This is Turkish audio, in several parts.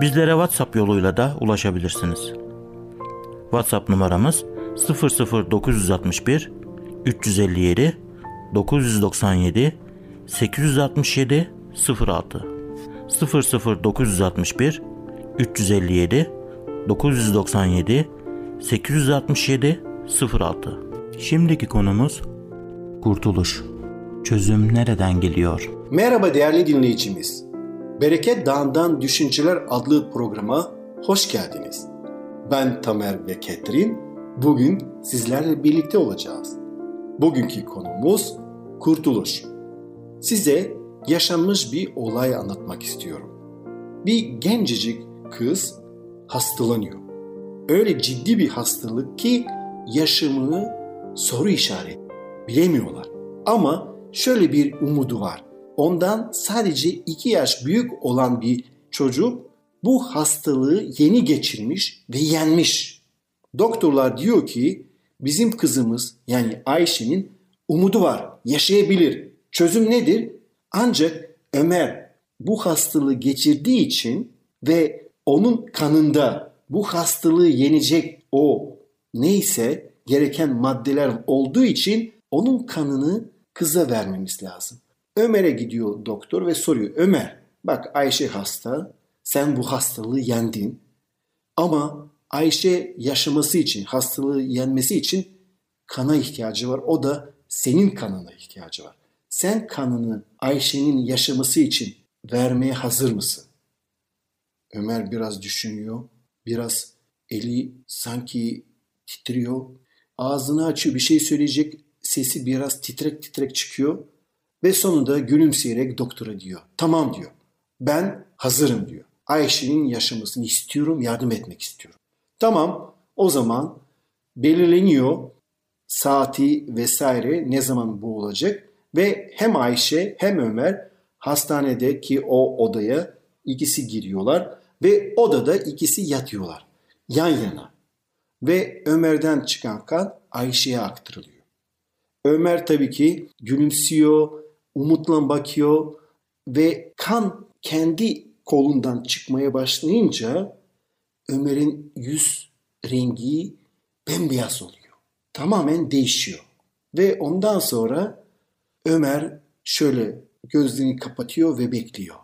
Bizlere WhatsApp yoluyla da ulaşabilirsiniz. WhatsApp numaramız 00961 357 997 867 06 00961 357 997 867 06 Şimdiki konumuz kurtuluş. Çözüm nereden geliyor? Merhaba değerli dinleyicimiz. Bereket Dağı'ndan Düşünceler adlı programa hoş geldiniz. Ben Tamer ve Ketrin. Bugün sizlerle birlikte olacağız. Bugünkü konumuz kurtuluş. Size yaşanmış bir olay anlatmak istiyorum. Bir gencecik kız hastalanıyor. Öyle ciddi bir hastalık ki yaşamını soru işareti bilemiyorlar. Ama şöyle bir umudu var. Ondan sadece 2 yaş büyük olan bir çocuk bu hastalığı yeni geçirmiş ve yenmiş. Doktorlar diyor ki bizim kızımız yani Ayşe'nin umudu var, yaşayabilir. Çözüm nedir? Ancak Ömer bu hastalığı geçirdiği için ve onun kanında bu hastalığı yenecek o neyse gereken maddeler olduğu için onun kanını kıza vermemiz lazım. Ömer'e gidiyor doktor ve soruyor. Ömer bak Ayşe hasta. Sen bu hastalığı yendin. Ama Ayşe yaşaması için, hastalığı yenmesi için kana ihtiyacı var. O da senin kanına ihtiyacı var. Sen kanını Ayşe'nin yaşaması için vermeye hazır mısın? Ömer biraz düşünüyor. Biraz eli sanki titriyor. Ağzını açıyor bir şey söyleyecek. Sesi biraz titrek titrek çıkıyor. Ve sonunda gülümseyerek doktora diyor. Tamam diyor. Ben hazırım diyor. Ayşe'nin yaşamasını istiyorum, yardım etmek istiyorum. Tamam o zaman belirleniyor saati vesaire ne zaman bu olacak ve hem Ayşe hem Ömer hastanedeki o odaya ikisi giriyorlar ve odada ikisi yatıyorlar yan yana. Ve Ömer'den çıkan kan Ayşe'ye aktarılıyor. Ömer tabii ki gülümsüyor, umutla bakıyor ve kan kendi kolundan çıkmaya başlayınca Ömer'in yüz rengi bembeyaz oluyor. Tamamen değişiyor. Ve ondan sonra Ömer şöyle gözlerini kapatıyor ve bekliyor.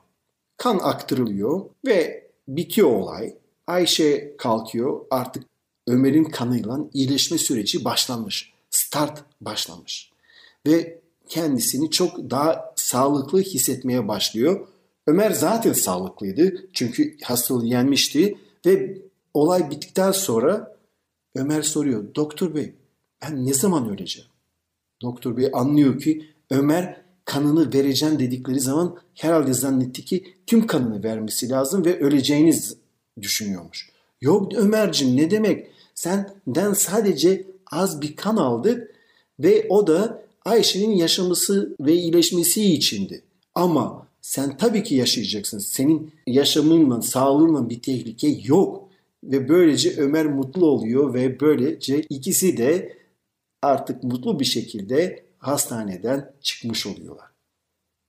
Kan aktarılıyor ve bitiyor olay. Ayşe kalkıyor. Artık Ömer'in kanıyla iyileşme süreci başlanmış. Start başlamış. Ve kendisini çok daha sağlıklı hissetmeye başlıyor. Ömer zaten sağlıklıydı çünkü hastalığı yenmişti ve olay bittikten sonra Ömer soruyor. Doktor bey ben ne zaman öleceğim? Doktor bey anlıyor ki Ömer kanını vereceğim dedikleri zaman herhalde zannetti ki tüm kanını vermesi lazım ve öleceğini düşünüyormuş. Yok Ömerciğim ne demek? Senden sadece az bir kan aldık ve o da Ayşe'nin yaşaması ve iyileşmesi içindi. Ama sen tabii ki yaşayacaksın. Senin yaşamınla, sağlığınla bir tehlike yok. Ve böylece Ömer mutlu oluyor ve böylece ikisi de artık mutlu bir şekilde hastaneden çıkmış oluyorlar.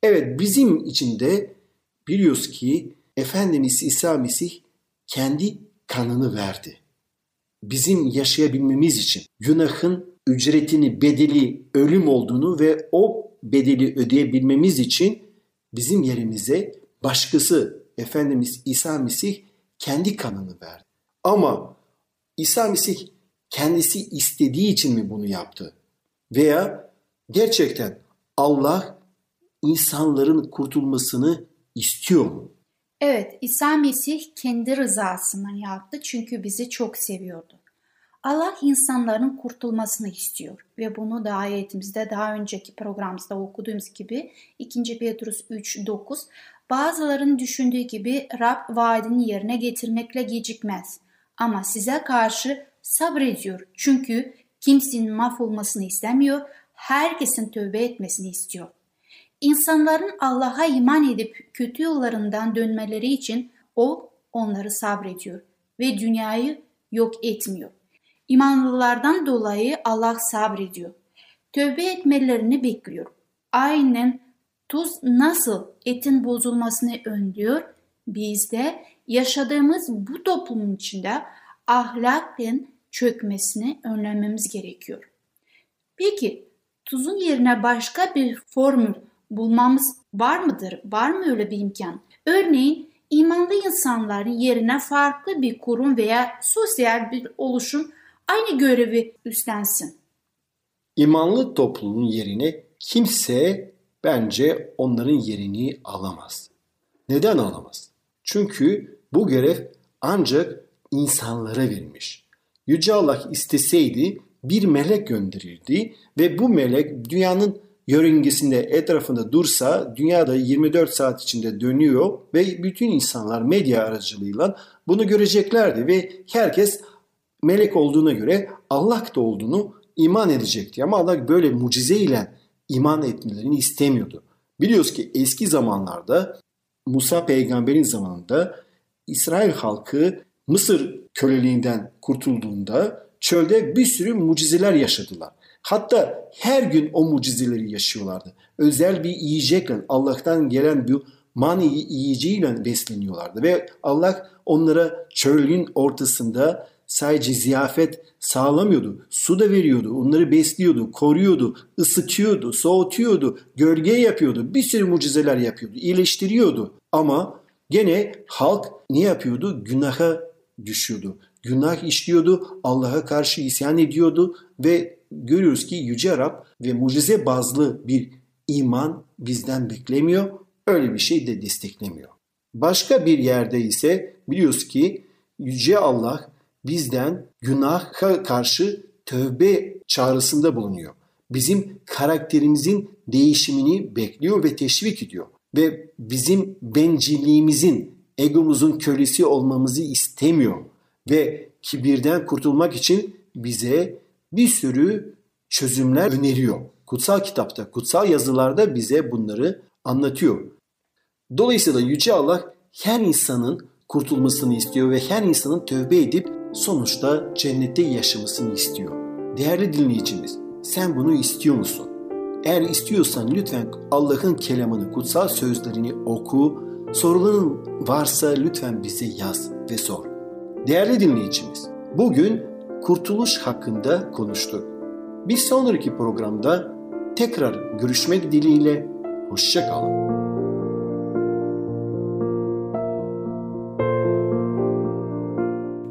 Evet bizim için de biliyoruz ki Efendimiz İsa Mesih kendi kanını verdi. Bizim yaşayabilmemiz için günahın ücretini, bedeli ölüm olduğunu ve o bedeli ödeyebilmemiz için bizim yerimize başkası Efendimiz İsa Mesih kendi kanını verdi. Ama İsa Mesih kendisi istediği için mi bunu yaptı? Veya gerçekten Allah insanların kurtulmasını istiyor mu? Evet, İsa Mesih kendi rızasını yaptı çünkü bizi çok seviyordu. Allah insanların kurtulmasını istiyor ve bunu da ayetimizde daha önceki programımızda okuduğumuz gibi 2. Petrus 3.9 bazıların düşündüğü gibi Rab vaadini yerine getirmekle gecikmez ama size karşı sabrediyor çünkü kimsenin mahvolmasını istemiyor, herkesin tövbe etmesini istiyor. İnsanların Allah'a iman edip kötü yollarından dönmeleri için o onları sabrediyor ve dünyayı yok etmiyor. İmanlılardan dolayı Allah sabrediyor. Tövbe etmelerini bekliyor. Aynen tuz nasıl etin bozulmasını önlüyor, biz de yaşadığımız bu toplumun içinde ahlakın çökmesini önlememiz gerekiyor. Peki tuzun yerine başka bir formül bulmamız var mıdır? Var mı öyle bir imkan? Örneğin imanlı insanların yerine farklı bir kurum veya sosyal bir oluşum aynı görevi üstlensin. İmanlı toplumun yerine kimse bence onların yerini alamaz. Neden alamaz? Çünkü bu görev ancak insanlara verilmiş. Yüce Allah isteseydi bir melek gönderirdi ve bu melek dünyanın yörüngesinde etrafında dursa dünyada 24 saat içinde dönüyor ve bütün insanlar medya aracılığıyla bunu göreceklerdi ve herkes melek olduğuna göre Allah da olduğunu iman edecekti. Ama Allah böyle mucize ile iman etmelerini istemiyordu. Biliyoruz ki eski zamanlarda Musa peygamberin zamanında İsrail halkı Mısır köleliğinden kurtulduğunda çölde bir sürü mucizeler yaşadılar. Hatta her gün o mucizeleri yaşıyorlardı. Özel bir yiyecekle Allah'tan gelen bir mani yiyeceğiyle besleniyorlardı. Ve Allah onlara çölün ortasında sadece ziyafet sağlamıyordu. Su da veriyordu, onları besliyordu, koruyordu, ısıtıyordu, soğutuyordu, gölge yapıyordu. Bir sürü mucizeler yapıyordu, iyileştiriyordu. Ama gene halk ne yapıyordu? Günaha düşüyordu. Günah işliyordu, Allah'a karşı isyan ediyordu ve görüyoruz ki Yüce Rab ve mucize bazlı bir iman bizden beklemiyor. Öyle bir şey de desteklemiyor. Başka bir yerde ise biliyoruz ki Yüce Allah bizden günaha karşı tövbe çağrısında bulunuyor. Bizim karakterimizin değişimini bekliyor ve teşvik ediyor. Ve bizim bencilliğimizin, egomuzun kölesi olmamızı istemiyor. Ve kibirden kurtulmak için bize bir sürü çözümler öneriyor. Kutsal kitapta, kutsal yazılarda bize bunları anlatıyor. Dolayısıyla Yüce Allah her insanın kurtulmasını istiyor ve her insanın tövbe edip sonuçta cennette yaşamasını istiyor. Değerli dinleyicimiz, sen bunu istiyor musun? Eğer istiyorsan lütfen Allah'ın kelamını, kutsal sözlerini oku. Soruların varsa lütfen bize yaz ve sor. Değerli dinleyicimiz, bugün kurtuluş hakkında konuştuk. Bir sonraki programda tekrar görüşmek dileğiyle hoşçakalın.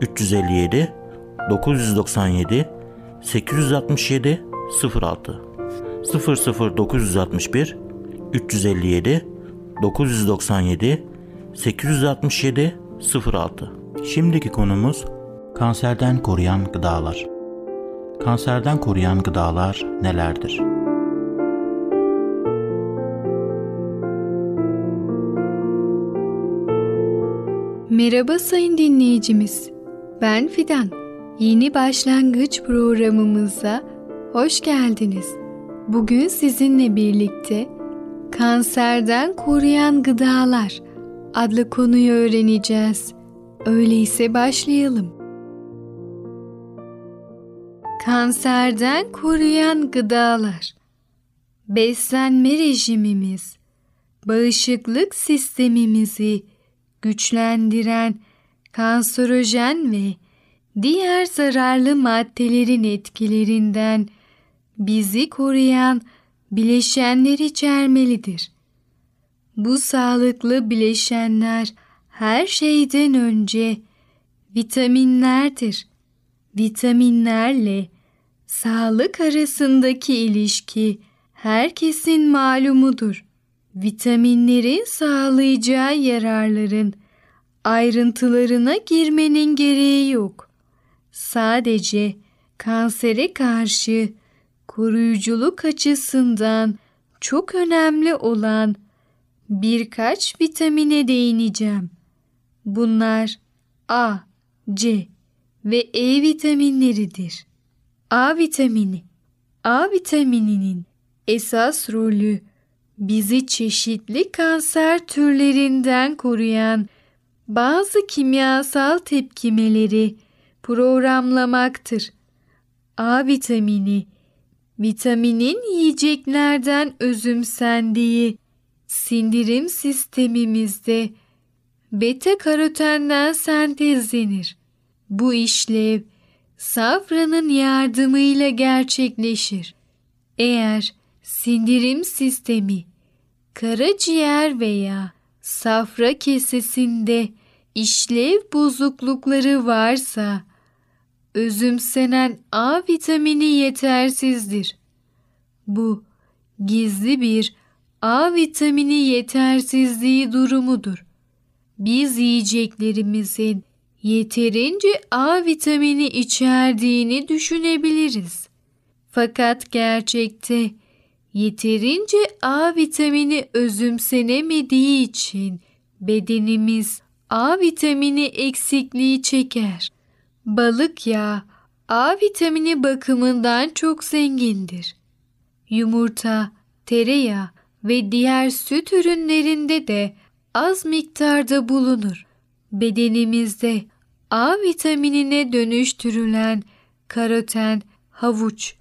357 997 867 06 00961 357 997 867 06 Şimdiki konumuz kanserden koruyan gıdalar. Kanserden koruyan gıdalar nelerdir? Merhaba sayın dinleyicimiz. Ben Fidan. Yeni başlangıç programımıza hoş geldiniz. Bugün sizinle birlikte kanserden koruyan gıdalar adlı konuyu öğreneceğiz. Öyleyse başlayalım. Kanserden koruyan gıdalar. Beslenme rejimimiz bağışıklık sistemimizi güçlendiren kanserojen ve diğer zararlı maddelerin etkilerinden bizi koruyan bileşenler içermelidir. Bu sağlıklı bileşenler her şeyden önce vitaminlerdir. Vitaminlerle sağlık arasındaki ilişki herkesin malumudur. Vitaminlerin sağlayacağı yararların ayrıntılarına girmenin gereği yok. Sadece kansere karşı koruyuculuk açısından çok önemli olan birkaç vitamine değineceğim. Bunlar A, C ve E vitaminleridir. A vitamini A vitamininin esas rolü bizi çeşitli kanser türlerinden koruyan bazı kimyasal tepkimeleri programlamaktır. A vitamini vitaminin yiyeceklerden özümsendiği sindirim sistemimizde beta karotenden sentezlenir. Bu işlev safranın yardımıyla gerçekleşir. Eğer sindirim sistemi karaciğer veya safra kesesinde işlev bozuklukları varsa özümsenen A vitamini yetersizdir. Bu gizli bir A vitamini yetersizliği durumudur. Biz yiyeceklerimizin yeterince A vitamini içerdiğini düşünebiliriz. Fakat gerçekte yeterince A vitamini özümsenemediği için bedenimiz A vitamini eksikliği çeker. Balık yağı A vitamini bakımından çok zengindir. Yumurta, tereyağı ve diğer süt ürünlerinde de az miktarda bulunur. Bedenimizde A vitaminine dönüştürülen karoten, havuç,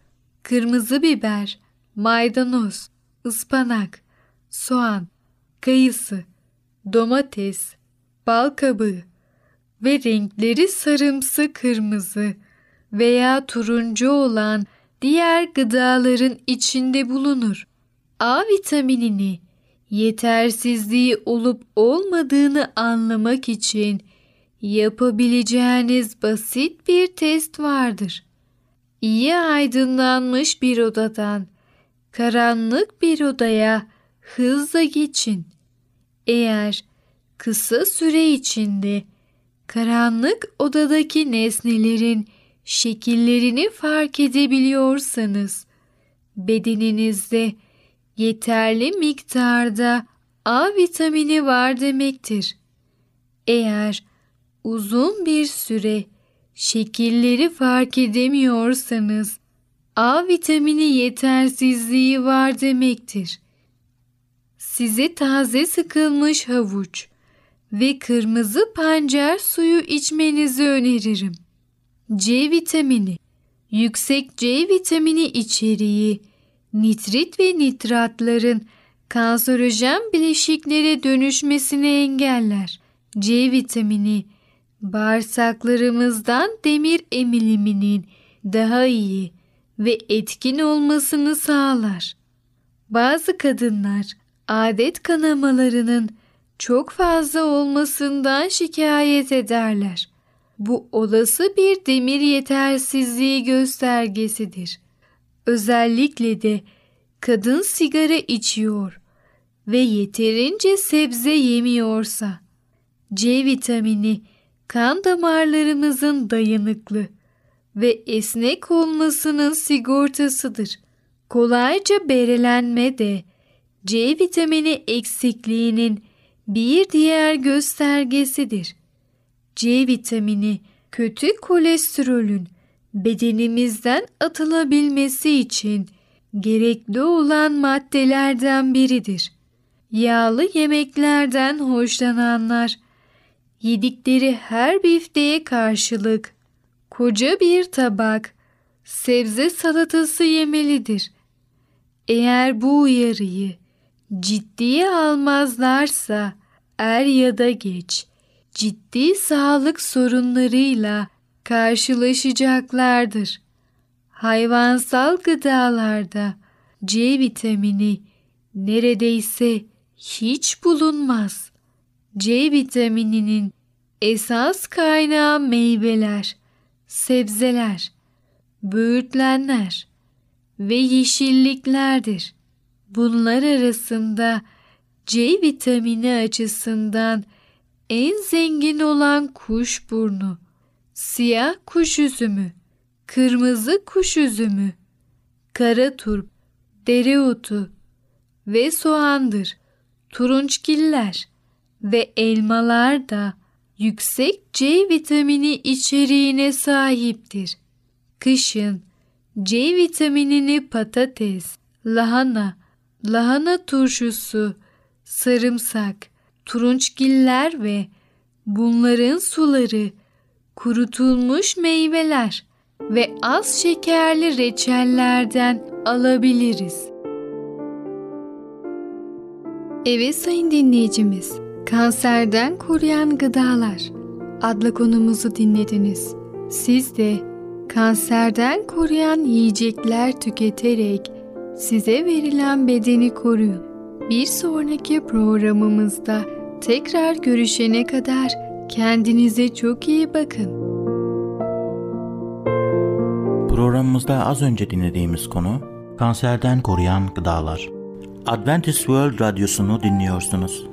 kırmızı biber, maydanoz, ıspanak, soğan, kayısı, domates, bal kabağı ve renkleri sarımsı kırmızı veya turuncu olan diğer gıdaların içinde bulunur. A vitaminini yetersizliği olup olmadığını anlamak için yapabileceğiniz basit bir test vardır. İyi aydınlanmış bir odadan karanlık bir odaya hızla geçin. Eğer kısa süre içinde karanlık odadaki nesnelerin şekillerini fark edebiliyorsanız bedeninizde yeterli miktarda A vitamini var demektir. Eğer uzun bir süre şekilleri fark edemiyorsanız A vitamini yetersizliği var demektir. Size taze sıkılmış havuç ve kırmızı pancar suyu içmenizi öneririm. C vitamini Yüksek C vitamini içeriği nitrit ve nitratların kanserojen bileşiklere dönüşmesini engeller. C vitamini bağırsaklarımızdan demir emiliminin daha iyi ve etkin olmasını sağlar. Bazı kadınlar adet kanamalarının çok fazla olmasından şikayet ederler. Bu olası bir demir yetersizliği göstergesidir. Özellikle de kadın sigara içiyor ve yeterince sebze yemiyorsa C vitamini kan damarlarımızın dayanıklı ve esnek olmasının sigortasıdır. Kolayca berelenme de C vitamini eksikliğinin bir diğer göstergesidir. C vitamini kötü kolesterolün bedenimizden atılabilmesi için gerekli olan maddelerden biridir. yağlı yemeklerden hoşlananlar yedikleri her bifteğe karşılık koca bir tabak sebze salatası yemelidir. Eğer bu uyarıyı ciddiye almazlarsa er ya da geç ciddi sağlık sorunlarıyla karşılaşacaklardır. Hayvansal gıdalarda C vitamini neredeyse hiç bulunmaz. C vitamininin esas kaynağı meyveler, sebzeler, böğürtlenler ve yeşilliklerdir. Bunlar arasında C vitamini açısından en zengin olan kuşburnu, siyah kuş üzümü, kırmızı kuş üzümü, kara turp, dereotu ve soğandır. Turunçgiller ve elmalar da yüksek C vitamini içeriğine sahiptir. Kışın C vitaminini patates, lahana, lahana turşusu, sarımsak, turunçgiller ve bunların suları, kurutulmuş meyveler ve az şekerli reçellerden alabiliriz. Evet sayın dinleyicimiz, Kanserden Koruyan Gıdalar adlı konumuzu dinlediniz. Siz de kanserden koruyan yiyecekler tüketerek size verilen bedeni koruyun. Bir sonraki programımızda tekrar görüşene kadar kendinize çok iyi bakın. Programımızda az önce dinlediğimiz konu kanserden koruyan gıdalar. Adventist World Radyosu'nu dinliyorsunuz.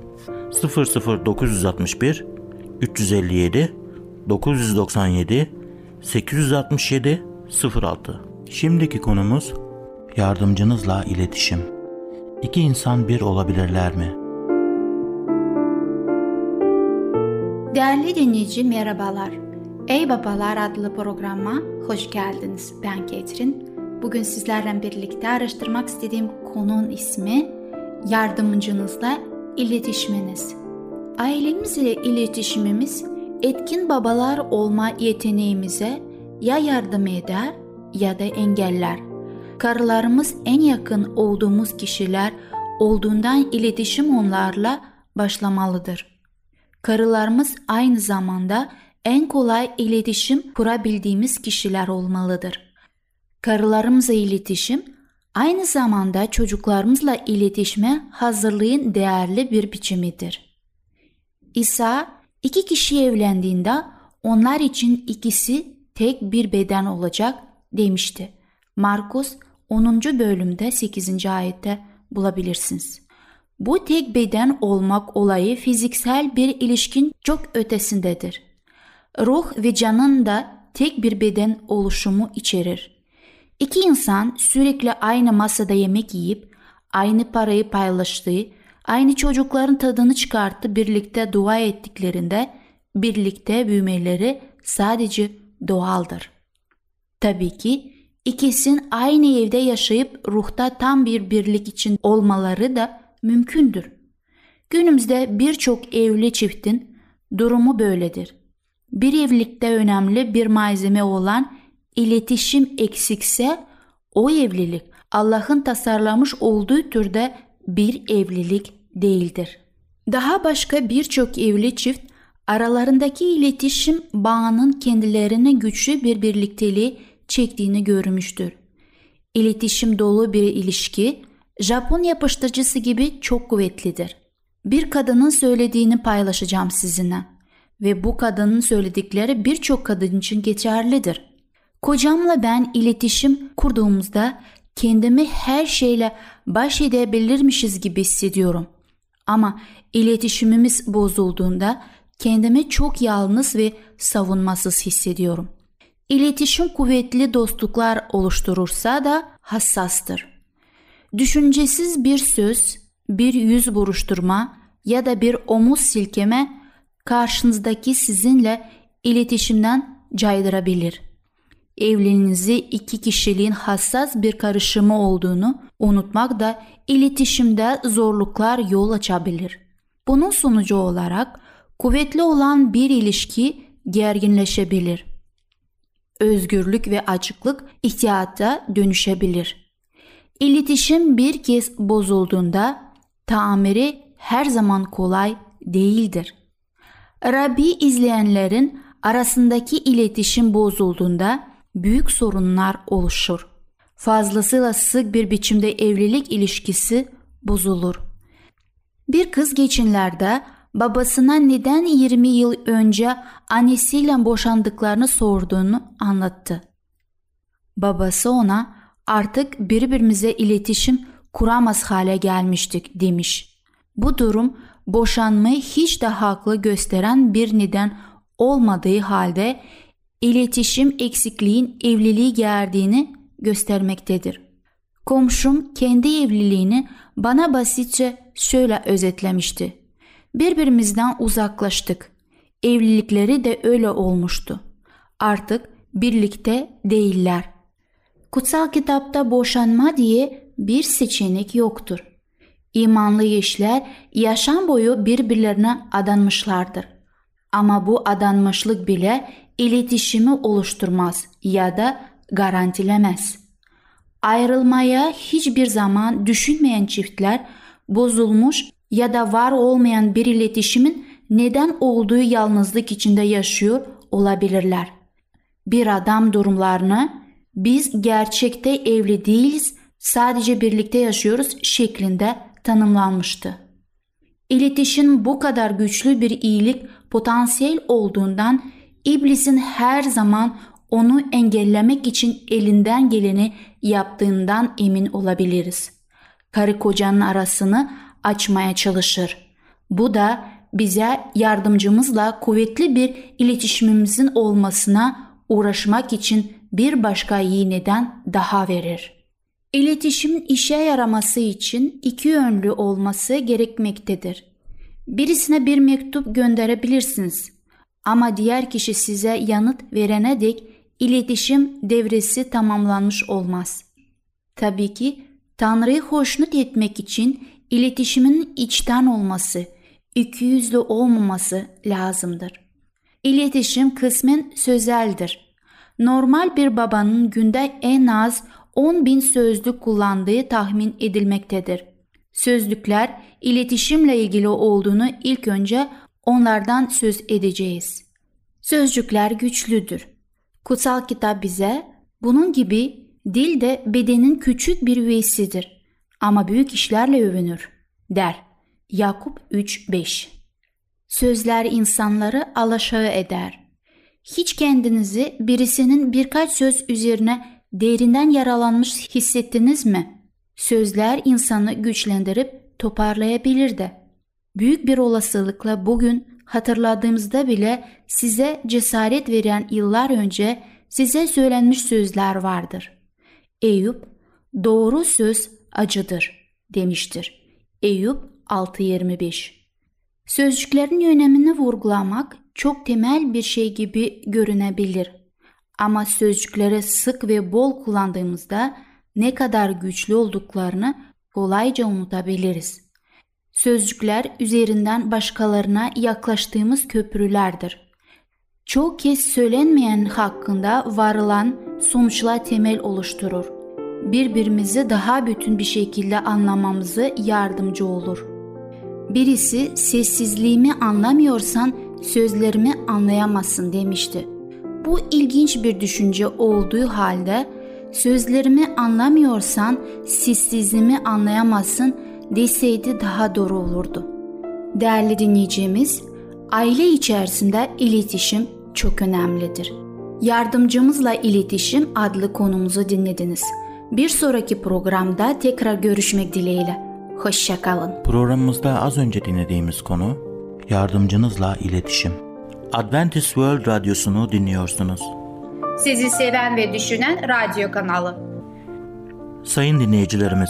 00961 357 997 867 06 Şimdiki konumuz yardımcınızla iletişim. İki insan bir olabilirler mi? Değerli dinleyici merhabalar. Ey Babalar adlı programa hoş geldiniz. Ben Ketrin. Bugün sizlerle birlikte araştırmak istediğim konunun ismi yardımcınızla iletişiminiz. Ailemizle iletişimimiz etkin babalar olma yeteneğimize ya yardım eder ya da engeller. Karılarımız en yakın olduğumuz kişiler olduğundan iletişim onlarla başlamalıdır. Karılarımız aynı zamanda en kolay iletişim kurabildiğimiz kişiler olmalıdır. Karılarımızla iletişim aynı zamanda çocuklarımızla iletişime hazırlığın değerli bir biçimidir. İsa iki kişi evlendiğinde onlar için ikisi tek bir beden olacak demişti. Markus 10. bölümde 8. ayette bulabilirsiniz. Bu tek beden olmak olayı fiziksel bir ilişkin çok ötesindedir. Ruh ve canın da tek bir beden oluşumu içerir. İki insan sürekli aynı masada yemek yiyip aynı parayı paylaştığı, aynı çocukların tadını çıkarttı birlikte dua ettiklerinde birlikte büyümeleri sadece doğaldır. Tabii ki ikisin aynı evde yaşayıp ruhta tam bir birlik için olmaları da mümkündür. Günümüzde birçok evli çiftin durumu böyledir. Bir evlilikte önemli bir malzeme olan iletişim eksikse o evlilik Allah'ın tasarlamış olduğu türde bir evlilik değildir. Daha başka birçok evli çift aralarındaki iletişim bağının kendilerine güçlü bir birlikteliği çektiğini görmüştür. İletişim dolu bir ilişki Japon yapıştırıcısı gibi çok kuvvetlidir. Bir kadının söylediğini paylaşacağım sizinle ve bu kadının söyledikleri birçok kadın için geçerlidir. Kocamla ben iletişim kurduğumuzda kendimi her şeyle baş edebilirmişiz gibi hissediyorum. Ama iletişimimiz bozulduğunda kendimi çok yalnız ve savunmasız hissediyorum. İletişim kuvvetli dostluklar oluşturursa da hassastır. Düşüncesiz bir söz, bir yüz buruşturma ya da bir omuz silkeme karşınızdaki sizinle iletişimden caydırabilir. Evliliğinizi iki kişiliğin hassas bir karışımı olduğunu unutmak da iletişimde zorluklar yol açabilir. Bunun sonucu olarak kuvvetli olan bir ilişki gerginleşebilir. Özgürlük ve açıklık ihtiyata dönüşebilir. İletişim bir kez bozulduğunda tamiri her zaman kolay değildir. Rabbi izleyenlerin arasındaki iletişim bozulduğunda büyük sorunlar oluşur. Fazlasıyla sık bir biçimde evlilik ilişkisi bozulur. Bir kız geçenlerde babasına neden 20 yıl önce annesiyle boşandıklarını sorduğunu anlattı. Babası ona artık birbirimize iletişim kuramaz hale gelmiştik demiş. Bu durum boşanmayı hiç de haklı gösteren bir neden olmadığı halde iletişim eksikliğin evliliği gerdiğini göstermektedir. Komşum kendi evliliğini bana basitçe şöyle özetlemişti. Birbirimizden uzaklaştık. Evlilikleri de öyle olmuştu. Artık birlikte değiller. Kutsal kitapta boşanma diye bir seçenek yoktur. İmanlı eşler yaşam boyu birbirlerine adanmışlardır. Ama bu adanmışlık bile iletişimi oluşturmaz ya da garantilemez. Ayrılmaya hiçbir zaman düşünmeyen çiftler bozulmuş ya da var olmayan bir iletişimin neden olduğu yalnızlık içinde yaşıyor olabilirler. Bir adam durumlarını biz gerçekte evli değiliz, sadece birlikte yaşıyoruz şeklinde tanımlanmıştı. İletişim bu kadar güçlü bir iyilik potansiyel olduğundan iblisin her zaman onu engellemek için elinden geleni yaptığından emin olabiliriz. Karı kocanın arasını açmaya çalışır. Bu da bize yardımcımızla kuvvetli bir iletişimimizin olmasına uğraşmak için bir başka iyi neden daha verir. İletişimin işe yaraması için iki yönlü olması gerekmektedir. Birisine bir mektup gönderebilirsiniz ama diğer kişi size yanıt verene dek iletişim devresi tamamlanmış olmaz. Tabii ki Tanrı'yı hoşnut etmek için iletişimin içten olması, ikiyüzlü olmaması lazımdır. İletişim kısmen sözeldir. Normal bir babanın günde en az 10 bin sözlük kullandığı tahmin edilmektedir. Sözlükler iletişimle ilgili olduğunu ilk önce onlardan söz edeceğiz. Sözcükler güçlüdür. Kutsal kitap bize bunun gibi dil de bedenin küçük bir üyesidir ama büyük işlerle övünür der. Yakup 3:5 Sözler insanları alaşağı eder. Hiç kendinizi birisinin birkaç söz üzerine derinden yaralanmış hissettiniz mi? Sözler insanı güçlendirip toparlayabilir de. Büyük bir olasılıkla bugün hatırladığımızda bile size cesaret veren yıllar önce size söylenmiş sözler vardır. Eyüp, doğru söz acıdır demiştir. Eyüp 6.25 Sözcüklerin önemini vurgulamak çok temel bir şey gibi görünebilir. Ama sözcükleri sık ve bol kullandığımızda ne kadar güçlü olduklarını kolayca unutabiliriz. Sözcükler üzerinden başkalarına yaklaştığımız köprülerdir. Çok kez söylenmeyen hakkında varılan sonuçlar temel oluşturur. Birbirimizi daha bütün bir şekilde anlamamızı yardımcı olur. Birisi sessizliğimi anlamıyorsan sözlerimi anlayamazsın demişti. Bu ilginç bir düşünce olduğu halde sözlerimi anlamıyorsan sessizliğimi anlayamazsın deseydi daha doğru olurdu. Değerli dinleyicimiz, aile içerisinde iletişim çok önemlidir. Yardımcımızla iletişim adlı konumuzu dinlediniz. Bir sonraki programda tekrar görüşmek dileğiyle. Hoşçakalın. Programımızda az önce dinlediğimiz konu yardımcınızla iletişim. Adventist World Radyosu'nu dinliyorsunuz. Sizi seven ve düşünen radyo kanalı. Sayın dinleyicilerimiz,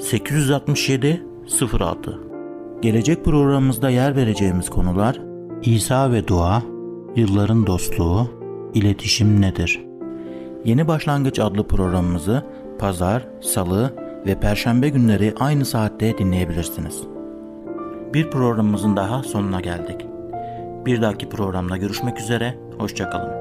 867 06 Gelecek programımızda yer vereceğimiz konular İsa ve dua, yılların dostluğu, iletişim nedir? Yeni Başlangıç adlı programımızı pazar, salı ve perşembe günleri aynı saatte dinleyebilirsiniz. Bir programımızın daha sonuna geldik. Bir dahaki programda görüşmek üzere, hoşçakalın.